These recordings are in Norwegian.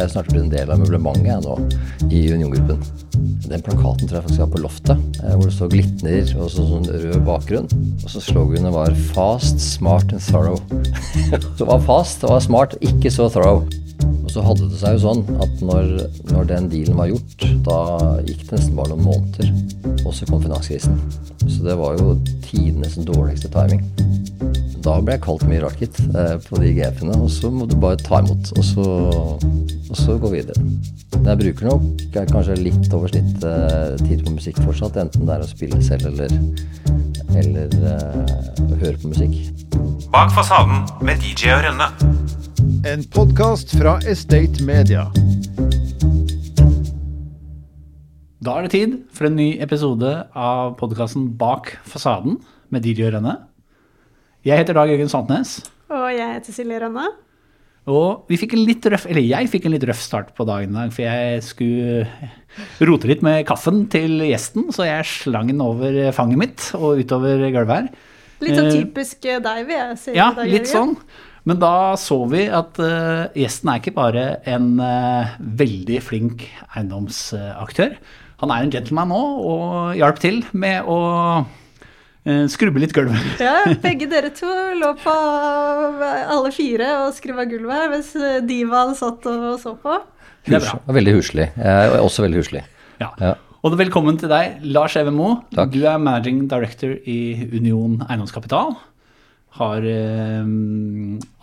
Jeg er snart blitt en del av møblementet nå, i Union-gruppen. Den plakaten tror jeg faktisk var på loftet, eh, hvor det står 'Glitner' og så sånn rød bakgrunn. Og så sloganet var 'Fast, smart and thorough'. det var fast, det var smart, ikke så thorough. Og så hadde det seg jo sånn at når, når den dealen var gjort, da gikk det nesten bare noen måneder. Og så kom finanskrisen. Så det var jo tidenes dårligste timing. Da ble jeg kalt mye rart, gitt, eh, på de GF-ene. Og så må du bare ta imot, og så, og så gå videre. Jeg bruker nok jeg kanskje litt over snittet eh, tid på musikk fortsatt, enten det er å spille selv eller, eller uh, høre på musikk. Bak fasaden med DJ og Rønne. En podkast fra Estate Media. Da er det tid for en ny episode av podkasten Bak fasaden med DJ og Rønne. Jeg heter Dag Jørgen Sandnes. Og jeg heter Silje Rønne. Og vi fikk en litt røff, eller jeg fikk en litt røff start på dagen i dag, for jeg skulle rote litt med kaffen til gjesten, så jeg slang den over fanget mitt og utover gulvet her. Litt sånn Eh, typisk deg, vil jeg si. Ja, litt sånn. Men da så vi at uh, gjesten er ikke bare en uh, veldig flink eiendomsaktør. Han er en gentleman nå, og hjalp til med å skrubbe litt gulv. Ja, begge dere to lå på alle fire og skrubba gulvet her, mens divaen satt og så på. Det er bra. Veldig huslig. Jeg er også veldig huslig. Ja. Ja. Og velkommen til deg, Lars Even Moe. Takk. Du er managing director i Union Eiendomskapital. Har eh,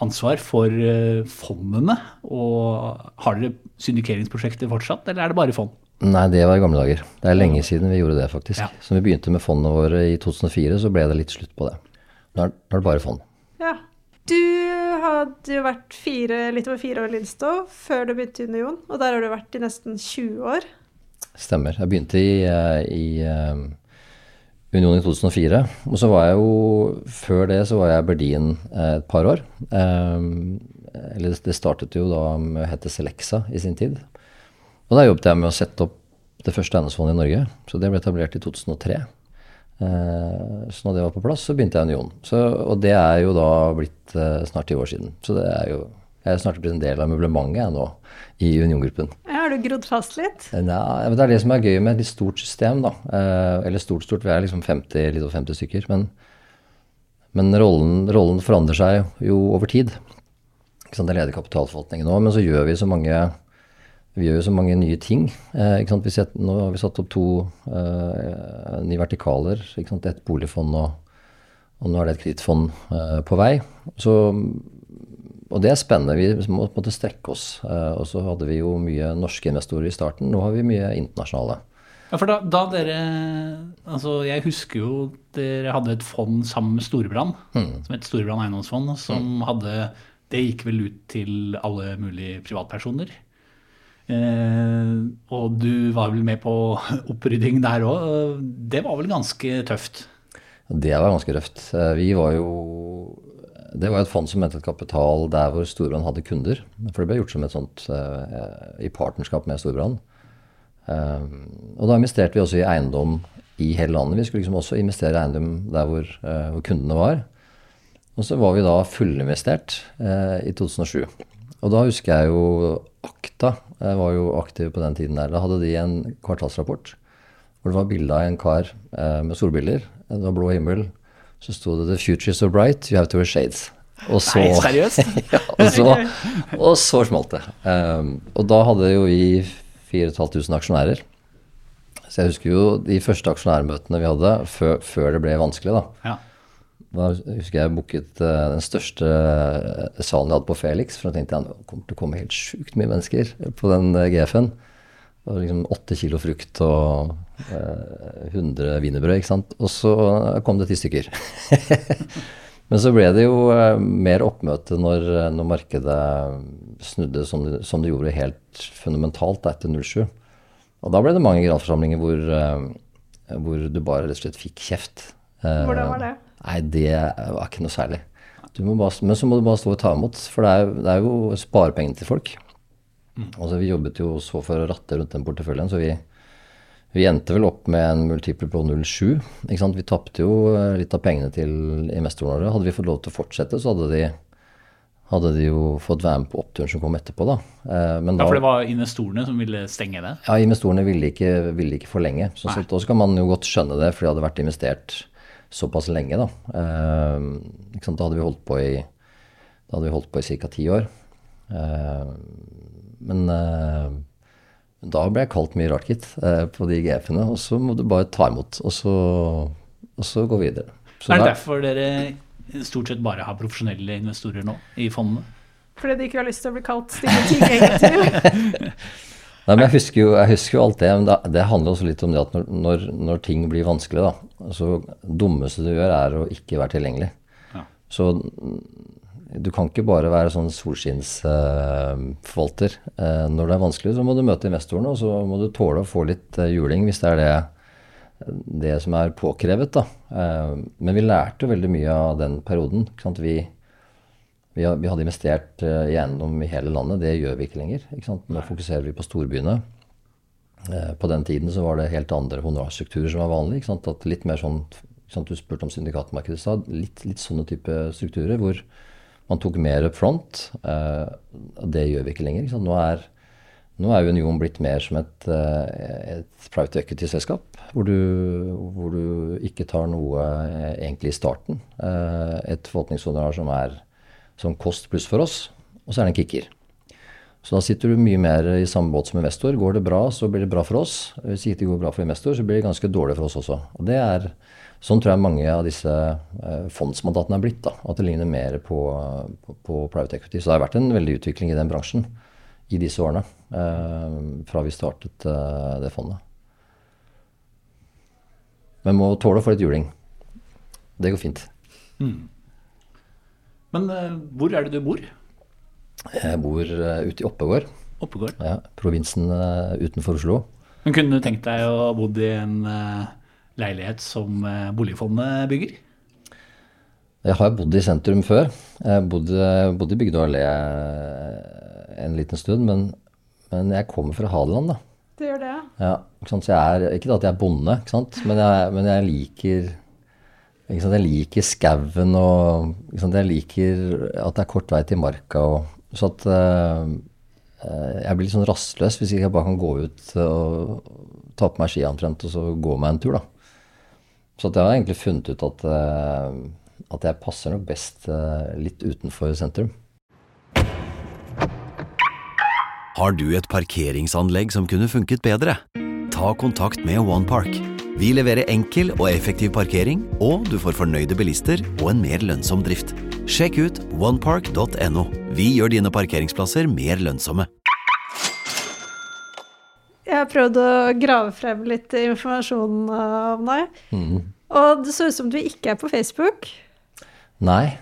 ansvar for eh, fondene. Og har dere syndikeringsprosjekter fortsatt, eller er det bare fond? Nei, det var i gamle dager. Det er lenge siden vi gjorde det, faktisk. Ja. Så vi begynte med fondene våre i 2004, så ble det litt slutt på det. Nå er, nå er det bare fond. Ja. Du hadde jo vært fire, litt over fire år i Lindstad før du begynte i Union, og der har du vært i nesten 20 år. Stemmer. Jeg begynte i, eh, i eh, Union i 2004. Og så var jeg jo Før det så var jeg i Berlin eh, et par år. Eller det startet jo da med å hete Selexa i sin tid. Og da jobbet jeg med å sette opp det første eiendomsfondet i Norge. Så det ble etablert i 2003. Eh, så når det var på plass, så begynte jeg Union. Så, og det er jo da blitt eh, snart ti år siden. Så det er jo Jeg er snart blitt en del av møblementet jeg nå, i Union-gruppen. Har du grodd fast litt? Nei, men det er det som er gøy med et litt stort system, da. Eh, eller stort, stort. Vi er liksom 50, litt over 50 stykker. Men, men rollen, rollen forandrer seg jo over tid. Jeg leder kapitalforvaltningen nå, men så gjør vi så mange vi gjør jo så mange nye ting. Eh, set, nå har vi satt opp to eh, nye vertikaler. Et boligfond og, og nå er det et kredittfond eh, på vei. Så, og det er spennende. Vi må på en måte strekke oss. Eh, og så hadde vi jo mye norske investorer i starten. Nå har vi mye internasjonale. Ja, for da, da dere Altså, jeg husker jo dere hadde et fond sammen med Storebrand, som het Storebrand eiendomsfond, som hadde Det gikk vel ut til alle mulige privatpersoner. Eh, og du var vel med på opprydding der òg. Det var vel ganske tøft? Det var ganske røft. Eh, Vi var jo Det var et fond som hentet kapital der hvor Storbrann hadde kunder. For det ble gjort som et sånt eh, i partnerskap med Storbrann. Eh, og da investerte vi også i eiendom i hele landet. Vi skulle liksom også investere i eiendom der hvor, eh, hvor kundene var. Og så var vi da fullinvestert eh, i 2007. Og da husker jeg jo Akta jeg var jo aktiv på den tiden der. Da hadde de en kvartalsrapport hvor det var bilde av en kar eh, med solbriller. Det var blå himmel. Så sto det 'The future is so bright, you have to wear shades'. Og så, Nei, seriøst? ja, og så, og så smalt det. Um, og da hadde jo vi 4500 aksjonærer. Så jeg husker jo de første aksjonærmøtene vi hadde før, før det ble vanskelig. da. Ja. Da husker jeg booket eh, den største eh, salen jeg hadde på Felix. For da tenkte jeg det kommer til å komme helt sjukt mye mennesker på den eh, GF-en. Var liksom åtte kilo frukt og eh, 100 wienerbrød, ikke sant. Og så kom det ti stykker. Men så ble det jo mer oppmøte når, når markedet snudde som det, som det gjorde helt fundamentalt etter 07. Og da ble det mange generalforsamlinger hvor, hvor du bare rett og slett fikk kjeft. Hvordan var det? Nei, det var ikke noe særlig. Du må bare, men så må du bare stå og ta imot, for det er, det er jo sparepengene til folk. Altså, vi jobbet jo så for å ratte rundt den porteføljen, så vi, vi endte vel opp med en multiple på 0,7. ikke sant? Vi tapte jo eh, litt av pengene til investorene våre. Hadde vi fått lov til å fortsette, så hadde de, hadde de jo fått være med på oppturen som kom etterpå, da. Men da Ja, for det var investorene som ville stenge det? ja, investorene ville ikke, ville ikke forlenge. Så, så da skal man jo godt skjønne det, for de hadde vært investert såpass lenge, da. Eh, ikke sant? Da hadde vi holdt på i da hadde vi holdt på i ca. ti år. Eh, men eh, da ble jeg kalt mye rart, gitt, eh, på de GF-ene. Og så må du bare ta imot, og så, og så gå videre. Så er det der, derfor dere stort sett bare har profesjonelle investorer nå i fondene? Fordi de ikke har lyst til å bli kalt stygge ting, egentlig. Nei, men jeg husker jo, jeg husker jo alt det, men det, det handler også litt om det at når, når, når ting blir vanskelig, da, så dummeste du gjør er å ikke være tilgjengelig. Ja. Så du kan ikke bare være sånn solskinnsforvalter. Eh, når det er vanskelig, så må du møte investorene, og så må du tåle å få litt uh, juling hvis det er det, det som er påkrevet. Da. Eh, men vi lærte jo veldig mye av den perioden. Vi, vi, hadde investert eh, i eiendom i hele landet. Det gjør vi ikke lenger. Ikke? Nå fokuserer vi på storbyene. Eh, på den tiden så var det helt andre honorarstrukturer som var vanlig. Litt mer sånn? Du spurte om syndikatmarkedet i stad. Litt, litt sånne type strukturer hvor man tok mer up front. Eh, det gjør vi ikke lenger. Ikke? Nå er nå er Union blitt mer som et, eh, et private equity-selskap, hvor, du- hvor du ikke tar noe eh, egentlig i starten. Eh, Et forvaltningshonorar som er som kost pluss for oss, og så er det en kicker. Så da sitter du mye mer i samme båt som investor. Går det bra, så blir det bra for oss. Hvis ikke det går bra for investor, så blir det ganske dårlig for oss også. Og det er, Sånn tror jeg mange av disse eh, fondsmandatene er blitt. da, At det ligner mer på, på, på private equity. Så det har vært en veldig utvikling i den bransjen i disse årene. Eh, fra vi startet eh, det fondet. Men må tåle å få litt juling. Det går fint. Men eh, hvor er det du bor? Jeg bor eh, ute i Oppegård, Oppegård. ja, provinsen eh, utenfor Oslo. Men kunne du tenkt deg å bo i en leilighet som boligfondet bygger? Jeg har bodd i sentrum før. Jeg bodde, bodde i Bygdøy allé en liten stund, men, men jeg kommer fra Hadeland, da. Det gjør det. Ja, ikke, sant? Så jeg er, ikke at jeg er bonde, ikke sant? Men, jeg, men jeg liker? Jeg liker skauen og? Jeg liker at det er kort vei til marka. Og, så at eh, eh, jeg blir litt sånn rastløs hvis jeg bare kan gå ut og ta på meg skia omtrent og så gå meg en tur, da. Så jeg har egentlig funnet ut at, eh, at jeg passer nok best litt utenfor sentrum. Har du et parkeringsanlegg som kunne funket bedre? Ta kontakt med OnePark. Vi leverer enkel og effektiv parkering, og du får fornøyde bilister og en mer lønnsom drift. Sjekk ut onepark.no. Vi gjør dine parkeringsplasser mer lønnsomme. Jeg har prøvd å grave frem litt informasjon om deg. Og det så ut som du ikke er på Facebook. Nei,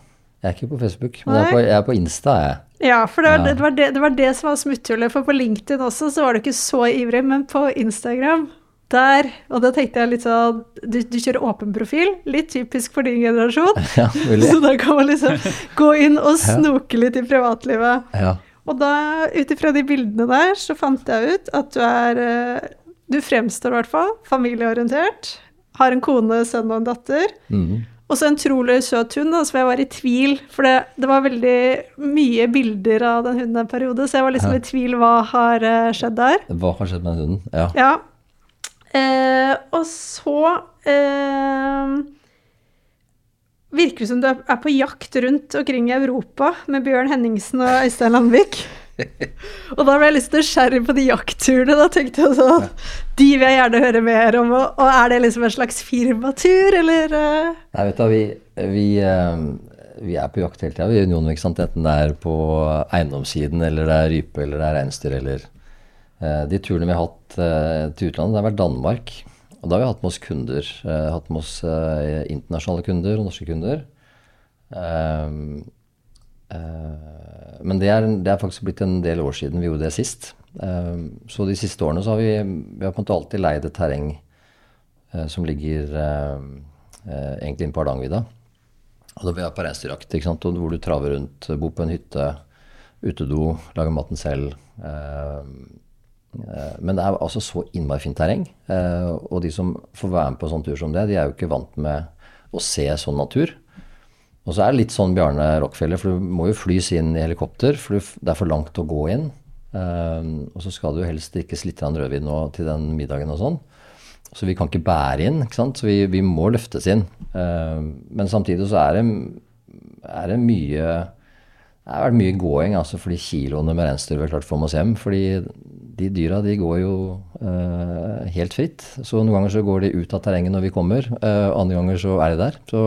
jeg er ikke på Facebook, men jeg er på, jeg er på Insta, jeg. Ja, for det var, Ja. det, var det, det var det som var smutthullet. For på LinkedIn også så var du ikke så ivrig, men på Instagram der, og da tenkte jeg litt sånn Du, du kjører åpen profil, litt typisk for din generasjon. Ja. Så da kan man liksom gå inn og snoke litt i privatlivet. Ja. Og da, ut ifra de bildene der, så fant jeg ut at du er eh, Du fremstår i hvert fall familieorientert. Har en kone, sønn og en datter. Mm. Og så en trolig søt hund, da, som jeg var i tvil. For det, det var veldig mye bilder av den hunden en periode, så jeg var liksom Ja. i tvil hva har eh, skjedd der. Hva har skjedd med den hunden? Ja. Ja. Eh, og så eh, virker det som du er på jakt rundt omkring i Europa med Bjørn Henningsen og Øystein Landvik. og da ble jeg litt nysgjerrig på de jaktturene. Da tenkte jeg sånn De vil jeg gjerne høre mer om. Og, og er det liksom en slags firmatur, eller? eh? Nei, vet du vi, vi, eh, vi er på jakt hele tida, vi i Union, ikke sant. Enten det er på eiendomssiden, eller det er rype, eller det er reinsdyr, eller De turene vi har hatt eh, til utlandet, det har vært Danmark. Og da har vi hatt med oss kunder. eh, hatt med oss eh, internasjonale kunder og norske kunder. Eh, eh, men det er, det er faktisk blitt en del år siden vi gjorde det sist. Eh, så de siste årene så har vi, vi har på en måte alltid leid et terreng eh, som ligger eh, eh, egentlig inne på Hardangervidda. Og da blir jeg på og hvor du traver rundt, bor på en hytte, utedo, lager maten selv. Eh, eh, men det er altså så innmari fint terreng. Eh, og de som får være med på en sånn tur som det, de er jo ikke vant med å se sånn natur. og så er det litt sånn Bjarne Rockefeller, for du må jo flys inn i helikopter, for det er for langt å gå inn. Eh, og så skal du helst drikkes litt rødvin nå til den middagen og sånn. Så vi kan ikke bære inn, ikke sant? så vi, vi må løftes inn. Eh, men samtidig så er det, er det mye det har vært mye gåing, altså fordi kiloene med reinsdyr klart få med oss hjem. Fordi de dyra de går jo eh, helt fritt. Så noen ganger så går de ut av terrenget når vi kommer, eh, andre ganger så er de der. Så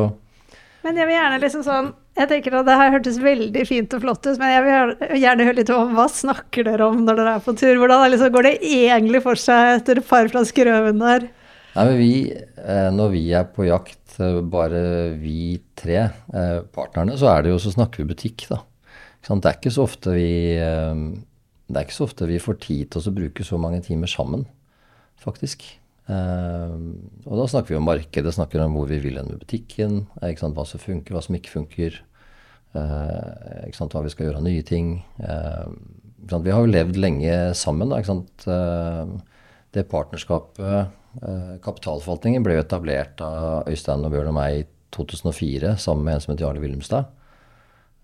Men jeg vil gjerne liksom sånn Jeg tenker at det her hørtes veldig fint og flott ut, men jeg vil gjerne- høre litt om hva snakker dere om når dere er på tur? Hvordan liksom, går det egentlig for seg etter et par flasker rødvin der? Nei, men vi, eh, når vi er på jakt, bare vi tre partnerne, så er det jo så snakker vi butikk, da. Det er ikke så ofte vi eh, det er ikke så ofte vi får tid til å bruke så mange timer sammen, faktisk. Eh, og da snakker vi om markedet, snakker om hvor vi vil hen med butikken, eh, hva som funker, hva som ikke funker, hva vi skal gjøre av nye ting. Vi har jo levd lenge sammen, det partnerskapet, kapitalforvaltningen, ble jo etablert av Øystein og Bjørn og meg i 2004 sammen med en som het Jarle Wilhelmstad.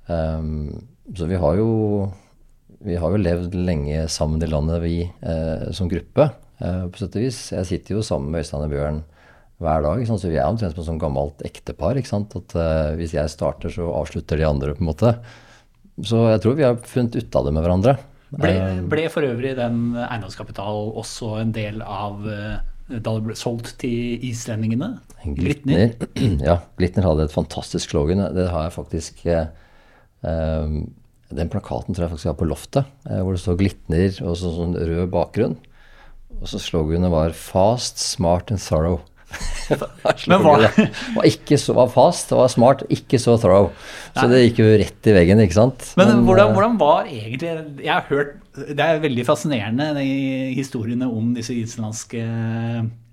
Um, så vi har jo vi har jo levd lenge sammen i landet, vi eh, som gruppe, eh, på sett og vis. Jeg sitter jo sammen med Øystein og Bjørn hver dag, så vi er omtrent som et sånn gammelt ektepar. At eh, Hvis jeg starter, så avslutter de andre, på en måte. Så jeg tror vi har funnet ut av det med hverandre. Ble, Eh, ble for øvrig den eiendomskapital også en del av eh, da det ble solgt til islendingene? Glitner? Ja, Glitner hadde et fantastisk slogan. Det har jeg faktisk eh, Den plakaten tror jeg faktisk jeg har på loftet, eh, hvor det står 'Glitner' og så, sånn rød bakgrunn. Og så sloganet var 'Fast, smart and thorough'. Men hva- Det Var ikke så var fast, det var smart, ikke så thorough. Så det gikk jo rett i veggen, ikke sant. Men, hvordan, eh, hvordan var egentlig Jeg har hørt Det er veldig fascinerende, de historiene om disse islandske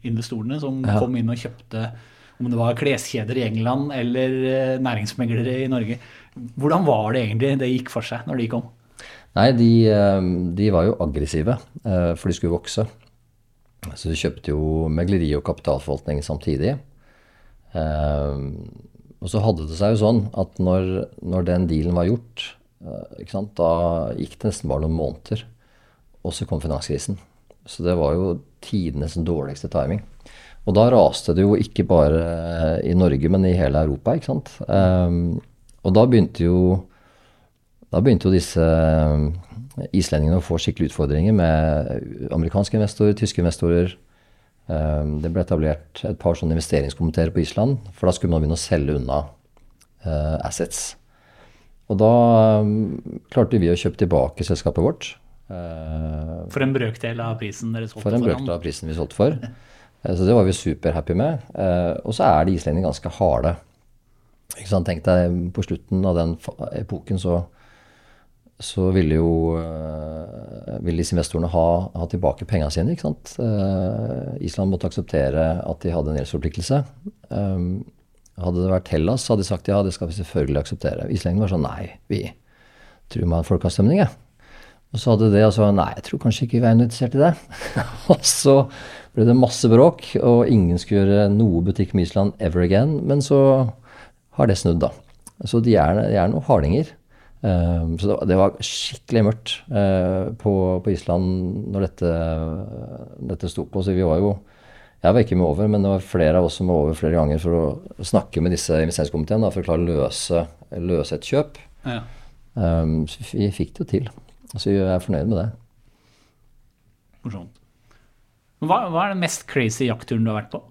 investorene som Ja. kom inn og kjøpte om det var kleskjeder i England eller eh, næringsmeglere i Norge. Hvordan var det egentlig det gikk for seg når de kom? Nei, de, eh, de var jo aggressive, eh, for de skulle vokse. Så de kjøpte jo megleri og kapitalforvaltning samtidig. Eh, Og så hadde det seg jo sånn at når, når den dealen var gjort, sant, da gikk det nesten bare noen måneder. Og så kom finanskrisen. Så det var jo tidenes dårligste timing. Og da raste det jo ikke bare i Norge, men i hele Europa, ikke sant. Og da begynte jo da begynte jo disse eh, islendingene å få skikkelig utfordringer med amerikanske investorer, tyske investorer. Eh, Det ble etablert et par sånne investeringskomiteer på Island, for da skulle man begynne å selge unna eh, assets. Og da klarte vi å kjøpe tilbake selskapet vårt. For en brøkdel av prisen dere solgte for For en brøkdel av prisen vi solgte for. Så det var vi superhappy med. Og så er de islendingene ganske harde. Ikke sant? Tenk deg på slutten av den epoken så, så ville jo eh, ville disse investorene ha, ha tilbake pengene sine. ikke sant? Eh, Island måtte akseptere at de hadde en gjeldsforpliktelse. Hadde det vært Hellas, hadde de sagt ja, det skal vi selvfølgelig akseptere. Islendingene var sånn nei, vi tror vi har en folkeavstemning, jeg. Og så hadde det, og så nei, jeg tror kanskje ikke vi er interessert i det. og så ble det masse bråk, og ingen skulle gjøre noe butikk med Island ever again. Men så har det snudd, da. Så de er, de er noen hardinger. Um, så det, var- skikkelig mørkt eh, på, på Island når dette, dette sto på. Så vi var jo Jeg var ikke med over, men det var flere av oss som var over flere ganger for å snakke med disse investeringskomiteene for å klare å løse, løse et kjøp. Ja. Um, så vi fikk det jo til. Så jeg er fornøyd med det. Morsomt. Hva, hva er den mest crazy jaktturen du har vært på?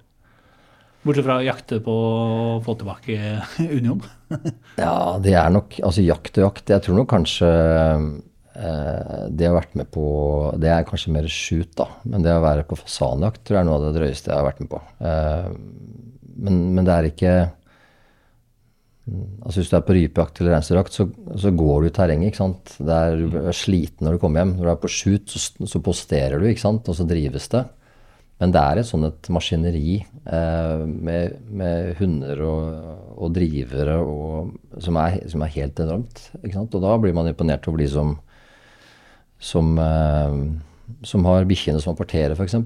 Bortsett fra å jakte på å få tilbake Union. Ja, det er nok Altså jakt og jakt. Jeg tror nok kanskje eh, det å har vært med på Det er kanskje mer shoot, da. Men det å være på fasanjakt tror jeg er noe av det drøyeste jeg har vært med på. Eh, men, men det er ikke Altså Hvis du er på rypejakt eller reinsdyrjakt, så, så går du i terrenget. ikke sant? Det er, du er sliten når du kommer hjem. Når du er på shoot, så, så posterer du, ikke sant? og så drives det. Men det er et sånn et maskineri eh, med, med hunder og, og drivere og, som, er, som er helt enormt. Og da blir man imponert over de som, som, eh, som har bikkjene som apporterer, f.eks.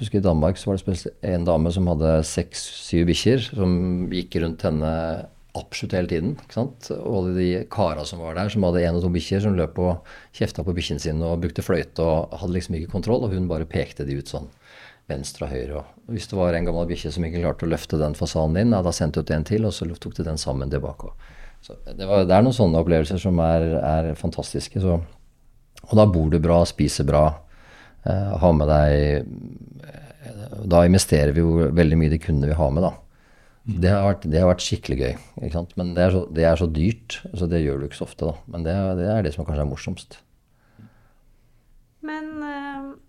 Husker I Danmark så var det en dame som hadde seks-syv bikkjer, som gikk rundt henne absolutt hele tiden. Og alle de kara som var der, som hadde én og to bikkjer, som løp og kjefta på bikkjene sine og brukte fløyte og hadde liksom ikke kontroll, og hun bare pekte de ut sånn venstre og høyre. Og hvis det var en gammel bikkje som ikke klarte å løfte den fasanen inn, ja, da sendte du ut en til, og så tok du den sammen tilbake. Så det, var, det er noen sånne opplevelser som er, er fantastiske. Så. Og da bor du bra, spiser bra, eh, har med deg eh, Da investerer vi jo veldig mye de kundene vi har med, da. Det har, vært, det har vært, skikkelig gøy. Men det er, så, det er, så, dyrt, så det gjør du ikke så ofte. da. Men det, det er det som kanskje er morsomst. Men uh,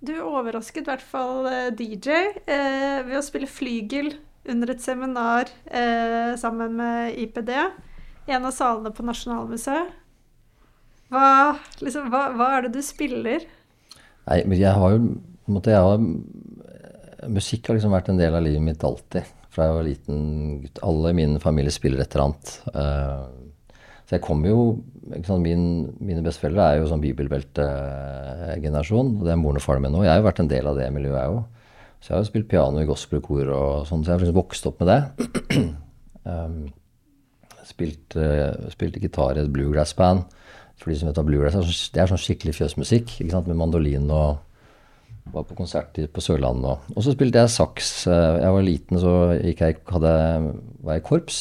du overrasket i hvert fall uh, DJ eh, ved å spille flygel under et seminar sammen med IPD i en av salene på Nasjonalmuseet. Hva, liksom, hva, hva, er det du spiller? Nei, jeg har jo måtte jeg ha, Musikk har liksom vært en del av livet mitt alltid fra jeg var liten gutt. Alle i min familie spiller et eller annet. Uh, så jeg kommer jo sant, min, Mine besteforeldre er jo sånn bibelbeltegenerasjon. Og det er moren og faren min nå. Jeg har jo vært en del av det miljøet, jeg òg. Så jeg har jo spilt piano i gospelkor og sånn, så jeg har liksom vokst opp med det. um, spilt, uh, spilte gitar i et bluegrass-band. For de som vet hva bluegrass er, det er sånn skikkelig fjøsmusikk ikke sant, med mandolin og var på konsert på Sørlandet. Og så spilte jeg saks. Eh, jeg var liten, så jeg, hadde, var jeg i korps.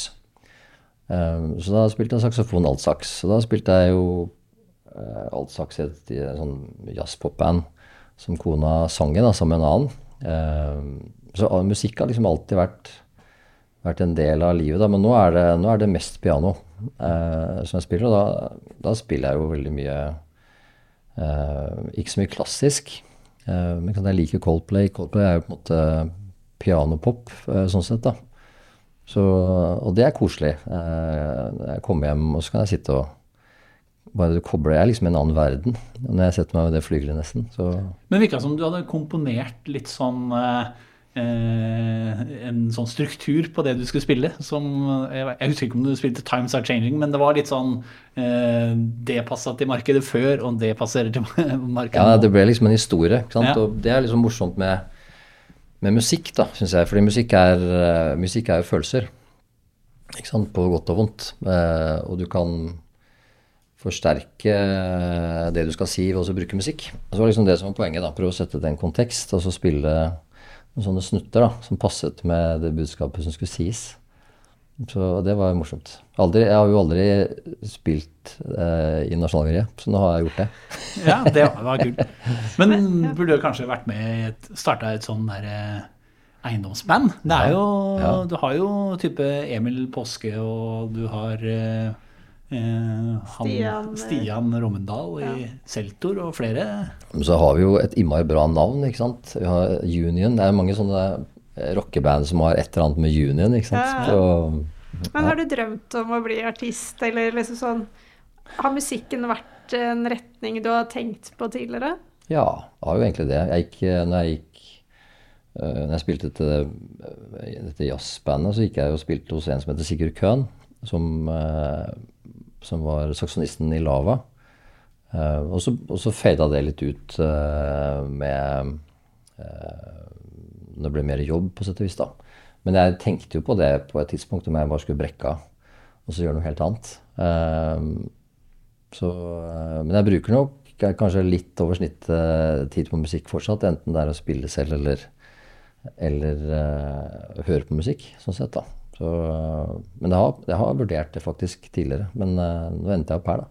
Um, så da spilte jeg saksofon altsaks. Så da spilte jeg jo uh, altsaks i et, sånn jazzpopband som kona sang i, sammen med en annen. Um, så musikk har liksom alltid vært, vært, en del av livet, da. Men nå er det, nå er det mest piano uh, som jeg spiller. Og da, da, spiller jeg jo veldig mye Ikke så mye klassisk. Uh, men jeg liker Coldplay. Coldplay er jo på en måte pianopop sånn sett, da. Så, og det er koselig. Uh, jeg kommer hjem, og så kan jeg sitte og bare du kobler, Jeg er liksom i en annen verden når jeg setter meg ved det flygelet, nesten. Så. Men virka som du hadde komponert litt sånn Eh, en sånn struktur på det du skulle spille. Som, jeg, husker ikke om du spilte 'Times Are Changing', men det var litt sånn eh, Det passa til markedet før, og det passerer til markedet nå. Ja, det ble liksom en historie. Ja. Og det er liksom morsomt med, med musikk, da, syns jeg. Fordi musikk er, uh, musikk er jo følelser. Ikke sant? På godt og vondt. Uh, og du kan forsterke det du skal si ved å bruke musikk. Så var liksom det som var poenget. da, Prøve å sette det i en kontekst, og så spille noen sånne snutter da, som passet med det budskapet som skulle sies. Så det var morsomt. Aldri, jeg har jo aldri spilt eh, i Nasjonalgalleriet, så nå har jeg gjort det. ja, det var kult. Men burde du kanskje vært med i et, starta et sånn der eh, eiendomsband? Det er jo, ja. Du har jo type Emil Påske, og du har eh, Eh, han, Stian, eh, Stian Rommendal i. Seltor og flere. Så har vi jo et innmari bra navn. ikke sant? Vi har Union. Det er mange sånne rockeband som har et eller annet med Union. ikke sant? Ja. Så, Men har du drømt om å bli artist, eller liksom sånn Har musikken vært en retning du har tenkt på tidligere? Ja, det har jo egentlig det. Jeg gikk, når jeg gikk når jeg spilte til dette jazzbandet, så gikk jeg og spilte hos en som heter Sigurd Køhn, som som var saksonisten i Lava. Og, så, og så fada det litt ut med det ble mer jobb, på sett og vis. da. Men jeg tenkte jo på det på et tidspunkt om jeg bare skulle brekke av og så gjøre noe helt annet. Så, men jeg bruker nok kanskje litt over snittet tid på musikk fortsatt. Enten det er å spille selv eller, eller høre på musikk, sånn sett. da. Så, men jeg har, jeg har, vurdert det faktisk tidligere. Men uh, nå endte jeg opp her, da.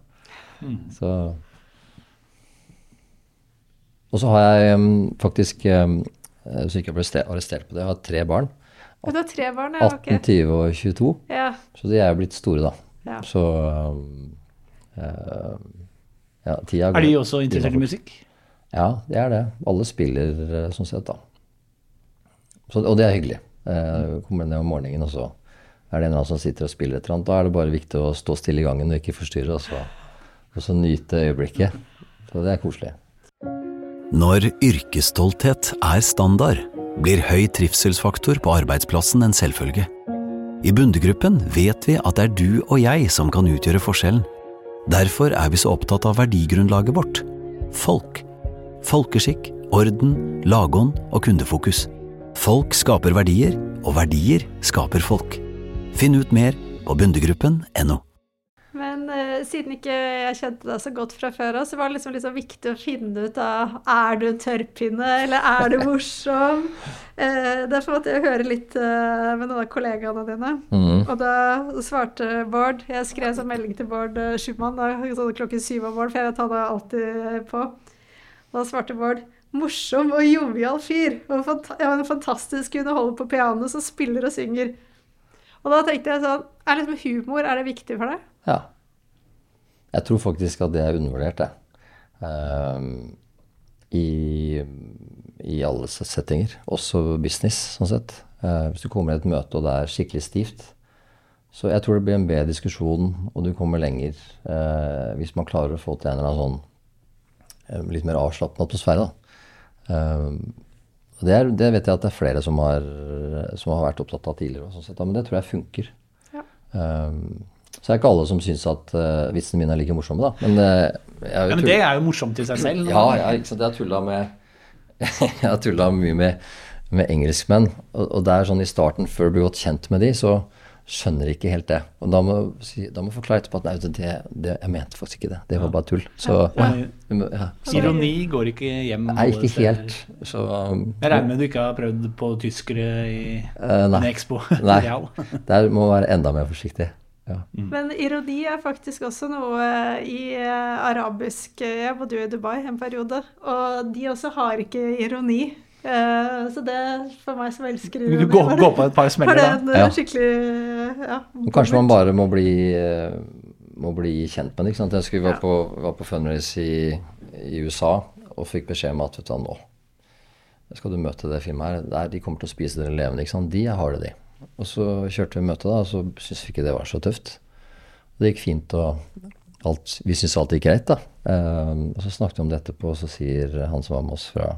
Mm. Så Og så har jeg um, faktisk um, Så ikke jeg ble arrestert på det, jeg har tre barn. Du har tre barn, ja, 18, 20 og 22. Ja. Så de er jo blitt store, da. Ja. Så um, uh, ja, tida går. Er de også interessert i musikk? Ja, de er det. Alle spiller sånn sett, da. Så, og det er hyggelig. Uh, kommer ned om morgenen, og så er det en annen som sitter og spiller et eller annet. Da er det bare viktig å stå stille i gangen og ikke forstyrre, og så, og så nyte øyeblikket. Så det er koselig. Når yrkesstolthet er standard, blir høy trivselsfaktor på arbeidsplassen en selvfølge. I Bundegruppen vet vi at det er du og jeg som kan utgjøre forskjellen. Derfor er vi så opptatt av verdigrunnlaget vårt folk. Folkeskikk, orden, lagånd og kundefokus. Folk skaper verdier, og verdier skaper folk. Finn ut mer på bundegruppen.no. Siden ikke jeg kjente deg så godt fra før av, så var det liksom, liksom viktig å finne ut av Er du en tørrpinne, eller er du morsom? Eh, derfor måtte jeg høre litt eh, med noen av kollegaene dine. Mm. Og da svarte Bård Jeg skrev sånn melding til Bård eh, Schumann da, sånn klokken syv om morgenen, for jeg vet han er alltid på. Og da svarte Bård Morsom og jovial fyr. Og fant ja, en fantastisk underholder på piano som spiller og synger. Og da tenkte jeg sånn Er liksom humor er det viktig for deg? Ja. Jeg tror faktisk at det er undervurdert, det. Ehm, i, I alle settinger. Også business, sånn sett. Eh, hvis du kommer i et møte og det er skikkelig stivt. Så jeg tror det blir en bedre diskusjon, og du kommer lenger eh, hvis man klarer å få til en eller annen sånn eh, litt mer avslappende atmosfære. Da. Ehm, det, er, det vet jeg at det er flere som har, som har vært opptatt av tidligere. Og sånn men det tror jeg funker. Ja. Ehm, så er det ikke alle som syns at uh, vitsene mine er like morsomme, da. Men, uh, jeg har jo Ja, men det er jo morsomt i seg selv. ja, jeg, ikke sant. Jeg har tulla med Jeg har tulla mye med, med engelskmenn. Og, og det er sånn i starten, før du blir godt kjent med de, så skjønner de ikke helt det. Og da må si, da må forklare etterpå at nei, det, det, jeg mente faktisk ikke det. Det var bare tull. Så ja. Ironi går ikke hjem. Nei, ikke helt. Så um, Jeg regner med du ikke har prøvd på tyskere i uh, nei. en Expo Nei. Der må være enda mer forsiktig. Ja. Men ironi er faktisk også noe i eh, arabisk eh, Jeg bodde jo i Dubai en periode, og de også har ikke ironi. Eh, Så det for meg som elsker Du går, går på et par smeller da. Ja. ja, Kanskje man bare må bli, må bli kjent med det. ikke sant? Jeg skulle var Ja. på, var på fundraise i, i USA og fikk beskjed om at vet du, nå skal du møte det firmaet her. Der, de kommer til å spise dere levende. ikke sant? De er harde, de. Og så kjørte vi møtet, da, og så syntes vi ikke det var så tøft. Det gikk fint, og alt, vi syntes alt gikk greit. da. Eh, og Så snakket vi om det etterpå, og så sier han som var med oss fra,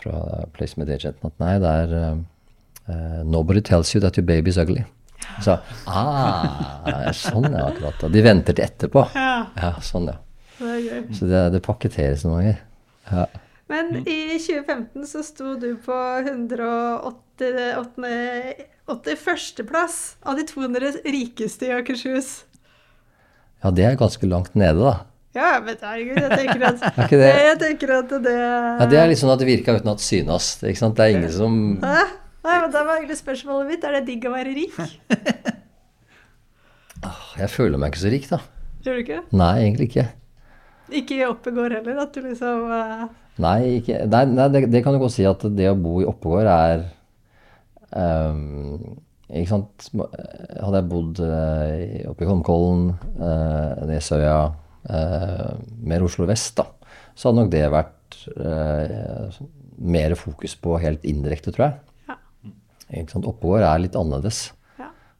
fra Placement Agenten at nei, det er eh, Nobody tells you that your baby is ugly. Så ah, sånn ja, akkurat. da. De venter til etterpå. Ja, Ja, sånn ja. er. Så det, det pakketteres noen ganger. Ja. Men i 2015 så sto du på 181. plass av de 200 rikeste i Akershus. ja, det er ganske langt nede, da. Ja, men herregud, jeg tenker at ikke det Jeg tenker at det ja, Det er litt sånn at det virka uten at synes. Ikke sant? Det er ingen som? Nei, men Da var egentlig spørsmålet mitt er det digg å være rik. Jeg føler meg ikke så rik, da. Gjør du ikke? Nei, egentlig ikke. Ikke i Oppegård heller, at du liksom eh, Nei, ikke, nei, nei det, det kan du godt si at det å bo i Oppegård er um, Ikke sant. Hadde jeg bodd uh, oppe i Holmkollen, uh, Nesøya, uh, mer Oslo vest, da, så hadde nok det vært uh, mer fokus på helt indirekte, tror jeg. Ja. Oppegård er litt annerledes.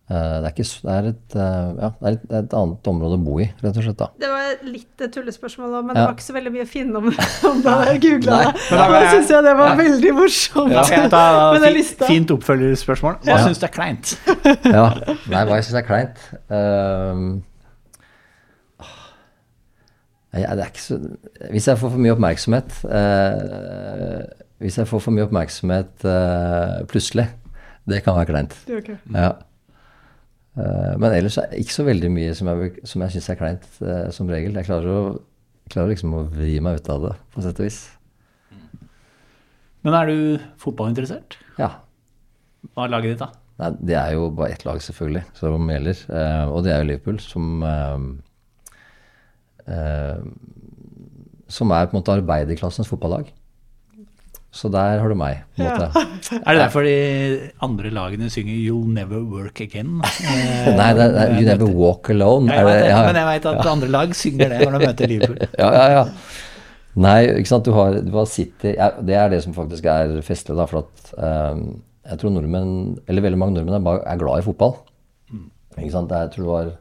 Ja. Eh, det, er ikke, det, er et, eh, ja, det, er et, det er et annet område å bo i, rett og slett. da. Det var litt et tullespørsmål òg, men det var ikke så veldig mye å finne om, om da jeg googla det. Da da syns jeg det var veldig morsomt. Ja, okay, da, ta med den fi- lista. fint oppfølgerspørsmål. Hva Ja. syns du er kleint? Ja. Nei, hva jeg syns er kleint Uh, jeg, det er ikke så Hvis jeg får for mye oppmerksomhet uh, Hvis jeg får for mye oppmerksomhet uh, plutselig, det kan være kleint. Okay. ok. Ja. Eh, men ellers er det ikke så veldig mye som jeg, som jeg syns er kleint, eh, som regel. Jeg klarer, å, klarer liksom å vri meg ut av det, på sett og vis. Men er du fotballinteressert? Ja. Hva er laget ditt, da? Nei, det er jo bare ett lag, selvfølgelig, som gjelder. Eh, og det er jo Liverpool, som eh, eh, Som er på en måte arbeiderklassens fotballag. Så der har du meg, på en måte. Er det derfor de andre lagene synger 'You'll Never Work Again'? Eh, Nei, det er, You Never Walk Alone. Jeg Er vet det, ja, men jeg vet at andre lag synger det når de møter Liverpool. ja, ja, ja. Nei, ikke sant. Du har, du har City ja, Det er det som faktisk er festlig, da. For at um, jeg tror nordmenn, eller veldig mange nordmenn, er, er glad i fotball. Ikke sant. Jeg tror det var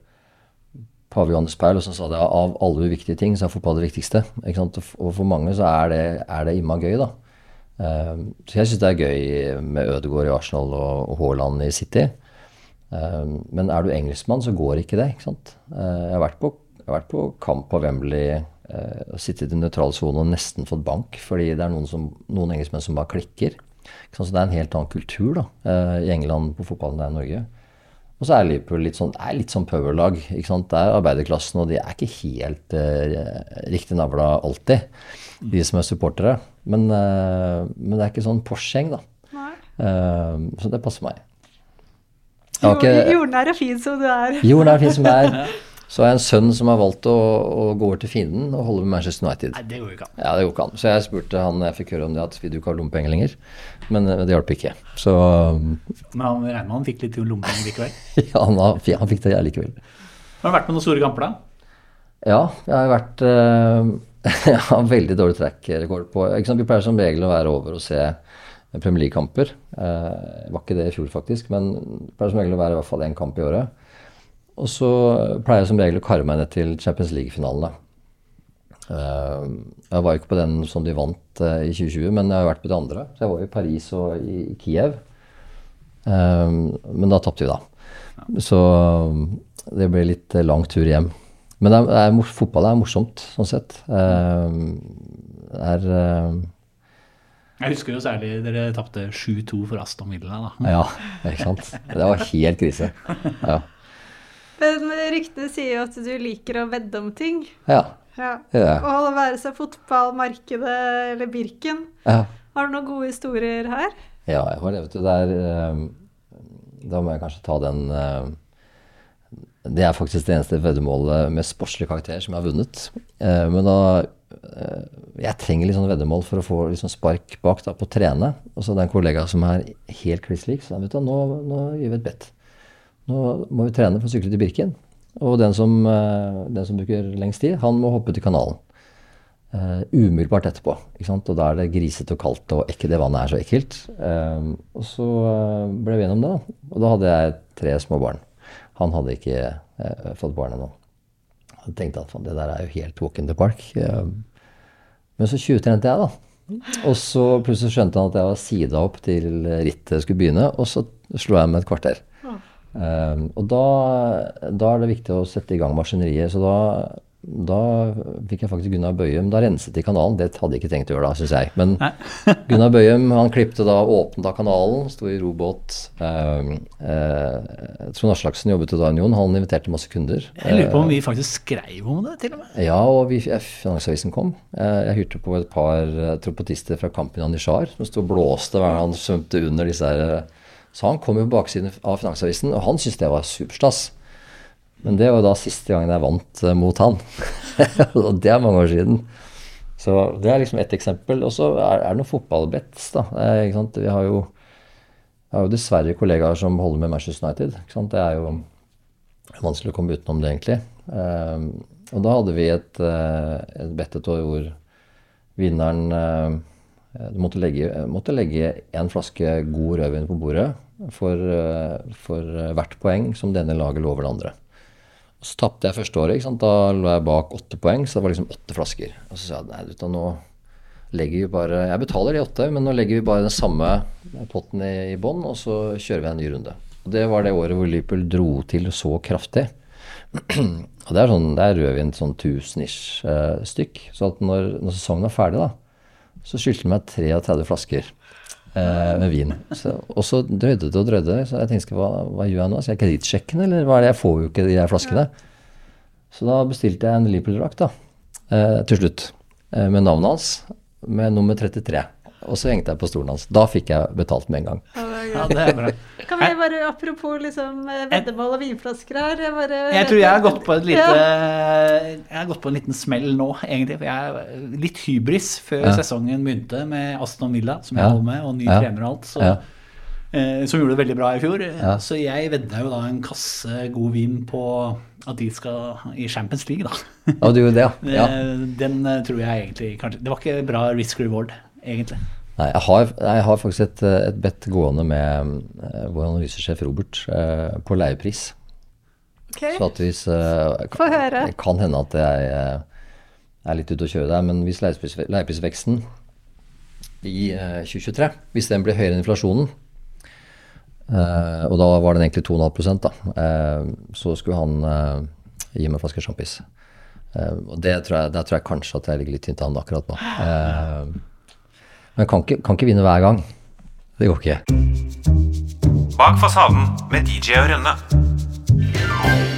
pave Johannes Paul som sa det. Av alle viktige ting, så er fotball det viktigste. Ikke sant? Og Og for mange så er det, er det imma gøy, da. Eh, så jeg syns det er gøy med Ødegaard i Arsenal og, Haaland i City. Eh, men er du engelskmann, så går ikke det. ikke sant? Eh, jeg, har vært på, har vært på kamp på Wembley eh, og sittet i nøytral sone og nesten fått bank fordi det er noen, som, noen engelskmenn som bare klikker. Så det er en helt annen kultur da, eh, i England på fotballen enn i Norge. Og så er Liverpool litt sånn, er litt sånn powerlag. ikke sant? Det er arbeiderklassen, og de er ikke helt eh, riktig navla alltid, de som er supportere. Men, eh, men det er ikke sånn Porsche-gjeng, da. Nei. Eh, så det passer meg. Jeg har ikke- Jordnær og fin som du er. Jorden er fin som det er. Så har jeg en sønn som har valgt å, å gå over til fienden og holde med Manchester United. Nei, det går jo ikke an. Ja, det går ikke an. Så jeg spurte han jeg fikk høre om det, at vil du ikke ha lommepenger lenger? Men eh, det hjalp ikke. Så Men han regner med han fikk litt lommepenger likevel. ja, han, har- han fikk det likevel. Har du vært med noen store kamper, da? Ja, jeg har vært eh, Jeg har veldig dårlig track-rekord på? Vi pleier som regel å være over og se Premier League-kamper. Eh, var ikke det i fjor, faktisk, men pleier som regel å være i hvert fall én kamp i året. Og så pleier jeg som regel å karre meg ned til Champions League-finalen, da. Eh, jeg var ikke på den som de vant eh, i 2020, men jeg har vært på de andre. Så jeg var i Paris og i, Kiev. Eh, men da tapte vi, da. Så det ble litt lang tur hjem. Men det er, det er, fotball er morsomt, sånn sett. Eh, det er eh, Jeg husker jo særlig dere tapte 7-2 for Aston Villa. da. Ja, ikke sant. Det var helt krise. Ja. Men ryktene sier jo at du liker å vedde om ting. Ja. Ja. er. Og det være seg fotballmarkedet eller Birken. ja. Har du noen gode historier her? Ja, jeg har det, vet du. Det er eh, Da må jeg kanskje ta den eh, Det er faktisk det eneste veddemålet med sportslig karakter som jeg har vunnet. Eh, men da eh, Jeg trenger litt sånn veddemål for å få sånn spark bak da, på å trene. Og så er det en kollega som er helt kliss lik, så vet du, nå, nå gir vi et bet. Nå må vi trene for å sykle til Birken. Og den som, eh, den som bruker lengst tid, han må hoppe til kanalen. Uh, umiddelbart etterpå. Og da er det grisete og kaldt, og ikke det vannet er så ekkelt. Uh, og så ble vi enige om det, da. Og da hadde jeg tre små barn. Han hadde ikke eh, fått barn ennå. Jeg tenkte at det der er jo helt walk in the park. Eh, men så tjuvtrente jeg, da. Og så plutselig skjønte han at jeg var sida opp til rittet skulle begynne, og så slo jeg med et kvarter. Eh, og da, da er det viktig å sette i gang maskineriet. Så da, da fikk jeg faktisk Gunnar Bøyum. Da renset de kanalen. Det hadde jeg ikke tenkt å gjøre da, syns jeg. Men Gunnar Bøyum han klipte da, åpnet da kanalen, sto i robåt. Eh, eh, Trond Aslaksen jobbet til i Union. Han inviterte masse kunder. Jeg lurer på om vi faktisk skrev om det, til og med. Ja, og vi, eh, Finansavisen kom. Eh, Jeg hyrte på et par eh, trompetister fra Kampen Anishar, som sto og blåste hver gang han svømte under disse her eh, Så han kom jo på baksiden av Finansavisen, og han syntes det var superstas. Men det var da siste gangen jeg vant eh, mot han. og det er mange år siden. Så det er liksom ett eksempel. Og så er, er det noen fotballbets, da. Eh? Vi har jo, har jo dessverre kollegaer som holder med Manchester United. Det er jo vanskelig å komme utenom det, egentlig. Eh, og da hadde vi et, eh, et bet et år hvor vinneren eh, måtte legge, måtte legge en flaske god rødvin på bordet for, eh, for hvert poeng som denne laget lover det andre. Og så tapte jeg første året. Da lå jeg bak åtte poeng, så det var liksom åtte flasker. Og så sa jeg nei, du, du, nå legger vi bare Jeg betaler de åtte, men nå legger vi bare den samme potten i, i bånn, og så kjører vi en ny runde. Og Det var det året hvor Liverpool dro til så kraftig. og det er, sånn, det er rødvin sånn 1000-ish eh, stykk. Så at når, når sesongen er ferdig, da, så skyldte de meg 33 flasker med vin. Så, og så drøyde det og drøyde. Så jeg tenkte hva, hva gjør jeg nå? Skal jeg kredittsjekke eller hva er det? Jeg får jo ikke de her flaskene. Så da bestilte jeg en Liverpool-drakt, da. Eh, til slutt. Eh, med navnet hans, med nummer 33. Og så hengte jeg på stolen hans. Da fikk jeg betalt med en gang. Ja, det er bra. Kan vi bare, apropos liksom eh, veddemål og vinflasker her Jeg, bare, Jeg tror jeg har gått på et lite Jeg har gått på en liten smell nå, egentlig. For jeg er litt hybris før Ja. sesongen begynte med Aston Villa, som jeg Ja. holder med, og ny Ja. trener og alt. Så, Ja. eh, som gjorde det veldig bra i fjor. Ja. Så jeg vedda jo da en kasse god vin på at de skal i Champions League, da. Ja, du gjorde det, ja. ja. Eh, Den eh, tror jeg egentlig kanskje Det var ikke bra risk reward, egentlig. Nei, jeg har, jeg har faktisk et, et bet gående med uh, vår analysesjef Robert uh, på leiepris. Okay. Så at hvis uh, Få høre. Det kan hende at jeg er litt ute å kjøre der, men hvis leiepris, leieprisveksten i eh, 2023, hvis den blir høyere enn inflasjonen, eh, og da var den egentlig 2,5 da, eh, så skulle han gi meg en flaske sjampis. Eh, og det tror jeg, der tror jeg kanskje at jeg ligger litt tynt an akkurat nå. Eh, men kan ikke, kan ikke vinne hver gang. Det går ikke. Bak fasaden med DJ og Rønne.